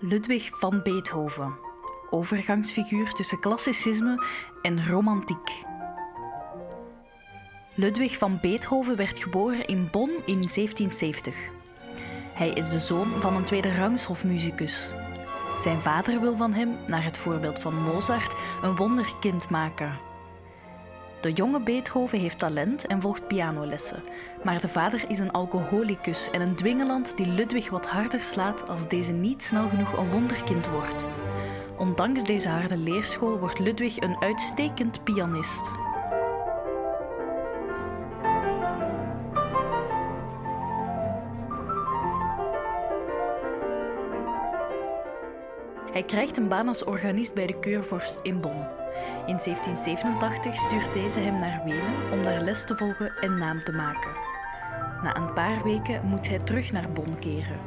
Ludwig van Beethoven, overgangsfiguur tussen klassicisme en romantiek. Ludwig van Beethoven werd geboren in Bonn in 1770. Hij is de zoon van een tweederangs hofmusicus. Zijn vader wil van hem, naar het voorbeeld van Mozart, een wonderkind maken. De jonge Beethoven heeft talent en volgt pianolessen, maar de vader is een alcoholicus en een dwingeland die Ludwig wat harder slaat als deze niet snel genoeg een wonderkind wordt. Ondanks deze harde leerschool wordt Ludwig een uitstekend pianist. Hij krijgt een baan als organist bij de keurvorst in Bonn. In 1787 stuurt deze hem naar Wenen om daar les te volgen en naam te maken. Na een paar weken moet hij terug naar Bonn keren.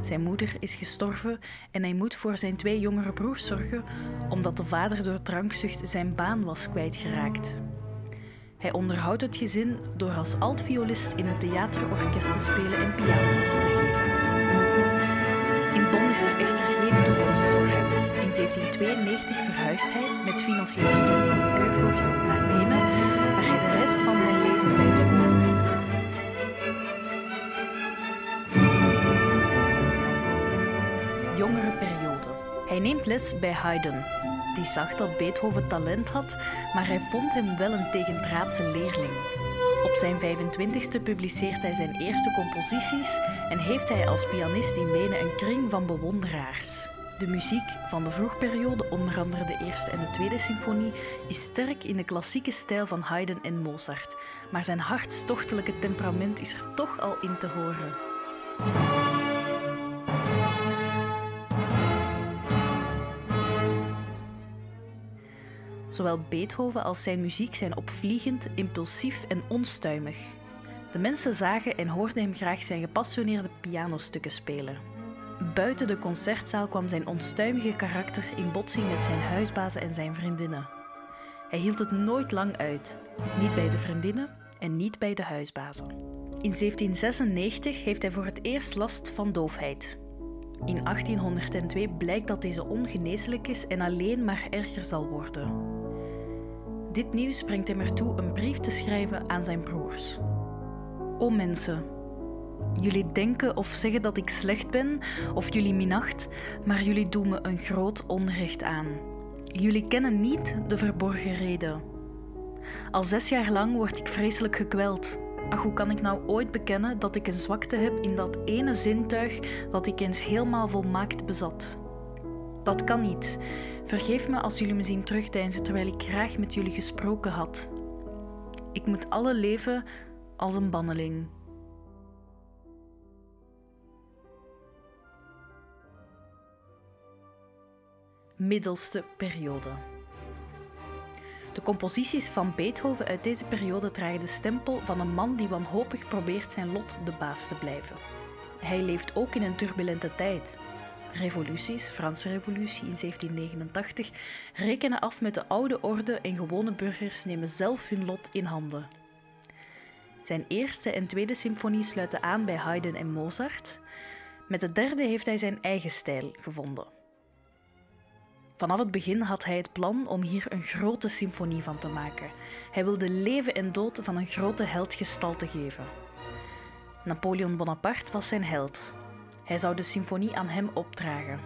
Zijn moeder is gestorven en hij moet voor zijn twee jongere broers zorgen omdat de vader door drankzucht zijn baan was kwijtgeraakt. Hij onderhoudt het gezin door als altviolist in een theaterorkest te spelen en pianolessen te geven. In Bonn is er echter geen toekomst 1792 verhuist hij met financiële steun van de naar Wenen, waar hij de rest van zijn leven blijft wonen. Jongere periode. Hij neemt les bij Haydn. Die zag dat Beethoven talent had, maar hij vond hem wel een tegendraadse leerling. Op zijn 25ste publiceert hij zijn eerste composities en heeft hij als pianist in Wenen een kring van bewonderaars. De muziek van de vroegperiode, onder andere de eerste en de tweede symfonie, is sterk in de klassieke stijl van Haydn en Mozart, maar zijn hartstochtelijke temperament is er toch al in te horen. Zowel Beethoven als zijn muziek zijn opvliegend, impulsief en onstuimig. De mensen zagen en hoorden hem graag zijn gepassioneerde pianostukken spelen. Buiten de concertzaal kwam zijn onstuimige karakter in botsing met zijn huisbazen en zijn vriendinnen. Hij hield het nooit lang uit, niet bij de vriendinnen en niet bij de huisbazen. In 1796 heeft hij voor het eerst last van doofheid. In 1802 blijkt dat deze ongeneeslijk is en alleen maar erger zal worden. Dit nieuws brengt hem ertoe een brief te schrijven aan zijn broers. O mensen, jullie denken of zeggen dat ik slecht ben of jullie minacht, maar jullie doen me een groot onrecht aan. Jullie kennen niet de verborgen reden. Al zes jaar lang word ik vreselijk gekweld. Ach, hoe kan ik nou ooit bekennen dat ik een zwakte heb in dat ene zintuig dat ik eens helemaal volmaakt bezat? Dat kan niet. Vergeef me als jullie me zien terugdeinzen terwijl ik graag met jullie gesproken had. Ik moet alle leven als een banneling. Middelste periode. De composities van Beethoven uit deze periode dragen de stempel van een man die wanhopig probeert zijn lot de baas te blijven. Hij leeft ook in een turbulente tijd. Revoluties, Franse revolutie in 1789, rekenen af met de oude orde en gewone burgers nemen zelf hun lot in handen. Zijn eerste en tweede symfonie sluiten aan bij Haydn en Mozart. Met de derde heeft hij zijn eigen stijl gevonden. Vanaf het begin had hij het plan om hier een grote symfonie van te maken. Hij wilde leven en dood van een grote held gestalte geven. Napoleon Bonaparte was zijn held. Hij zou de symfonie aan hem opdragen.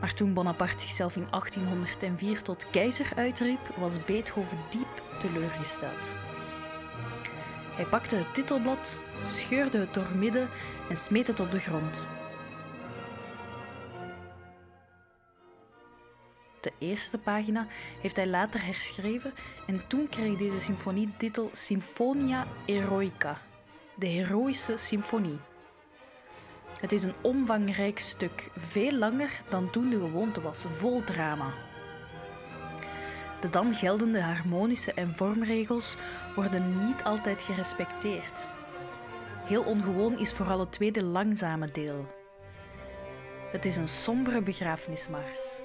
Maar toen Bonaparte zichzelf in 1804 tot keizer uitriep, was Beethoven diep teleurgesteld. Hij pakte het titelblad, scheurde het doormidden en smeet het op de grond. De eerste pagina heeft hij later herschreven en toen kreeg deze symfonie de titel Symphonia Eroica, de heroïsche symfonie. Het is een omvangrijk stuk, veel langer dan toen de gewoonte was, vol drama. De dan geldende harmonische en vormregels worden niet altijd gerespecteerd. Heel ongewoon is vooral het tweede langzame deel. Het is een sombere begrafenismars.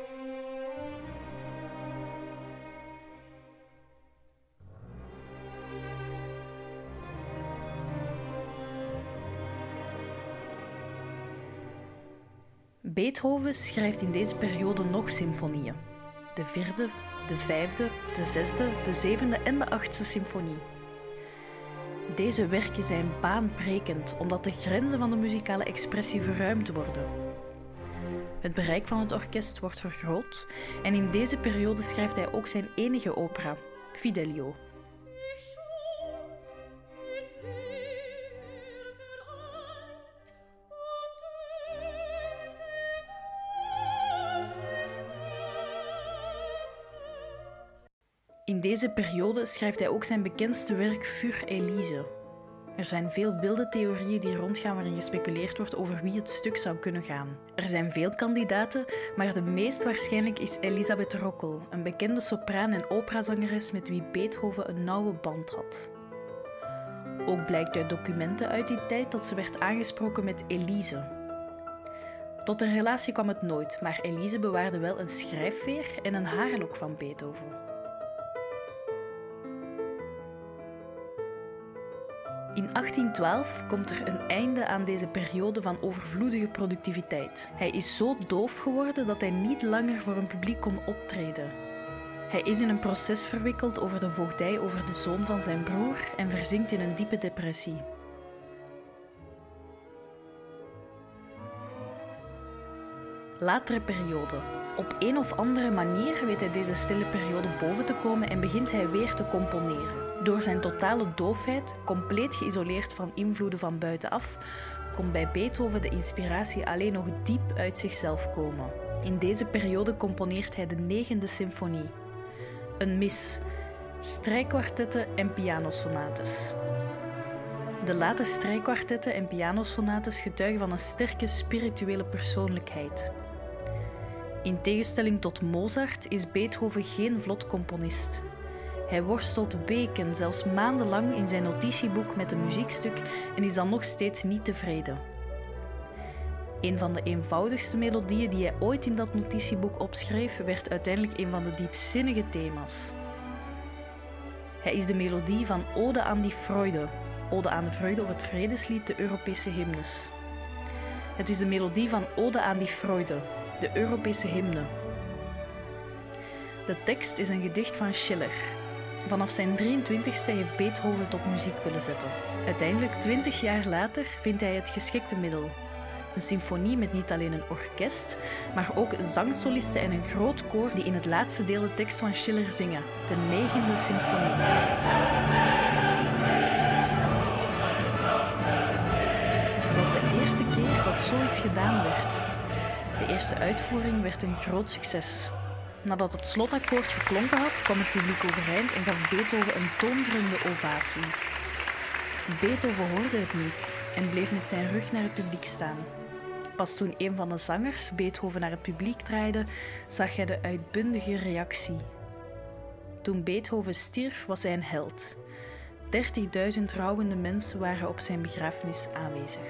Beethoven schrijft in deze periode nog symfonieën. De vierde, de vijfde, de zesde, de zevende en de achtste symfonie. Deze werken zijn baanbrekend omdat de grenzen van de muzikale expressie verruimd worden. Het bereik van het orkest wordt vergroot en in deze periode schrijft hij ook zijn enige opera, Fidelio. In deze periode schrijft hij ook zijn bekendste werk Fur Elise. Er zijn veel wilde theorieën die rondgaan waarin gespeculeerd wordt over wie het stuk zou kunnen gaan. Er zijn veel kandidaten, maar de meest waarschijnlijk is Elisabeth Rockel, een bekende sopraan en operazangeres met wie Beethoven een nauwe band had. Ook blijkt uit documenten uit die tijd dat ze werd aangesproken met Elise. Tot een relatie kwam het nooit, maar Elise bewaarde wel een schrijfveer en een haarlok van Beethoven. In 1812 komt er een einde aan deze periode van overvloedige productiviteit. Hij is zo doof geworden dat hij niet langer voor een publiek kon optreden. Hij is in een proces verwikkeld over de voogdij over de zoon van zijn broer en verzinkt in een diepe depressie. Latere periode. Op een of andere manier weet hij deze stille periode boven te komen en begint hij weer te componeren. Door zijn totale doofheid, compleet geïsoleerd van invloeden van buitenaf, kon bij Beethoven de inspiratie alleen nog diep uit zichzelf komen. In deze periode componeert hij de negende symfonie, een mis, strijkkwartetten en pianosonates. De late strijkkwartetten en pianosonates getuigen van een sterke spirituele persoonlijkheid. In tegenstelling tot Mozart is Beethoven geen vlot componist. Hij worstelt weken, zelfs maandenlang in zijn notitieboek met een muziekstuk en is dan nog steeds niet tevreden. Een van de eenvoudigste melodieën die hij ooit in dat notitieboek opschreef, werd uiteindelijk een van de diepzinnige thema's. Hij is de melodie van Ode aan die Freude, Ode aan de Vreugde of het Vredeslied, de Europese hymnes. Het is de melodie van Ode aan die Freude, de Europese hymne. De tekst is een gedicht van Schiller, Vanaf zijn 23ste heeft Beethoven tot muziek willen zetten. Uiteindelijk, 20 jaar later, vindt hij het geschikte middel. Een symfonie met niet alleen een orkest, maar ook zangsolisten en een groot koor die in het laatste deel de tekst van Schiller zingen, de negende symfonie. Het was de eerste keer dat zoiets gedaan werd. De eerste uitvoering werd een groot succes. Nadat het slotakkoord geklonken had, kwam het publiek overeind en gaf Beethoven een toonderende ovatie. Beethoven hoorde het niet en bleef met zijn rug naar het publiek staan. Pas toen een van de zangers Beethoven naar het publiek draaide, zag hij de uitbundige reactie. Toen Beethoven stierf, was hij een held. 30.000 rouwende mensen waren op zijn begrafenis aanwezig.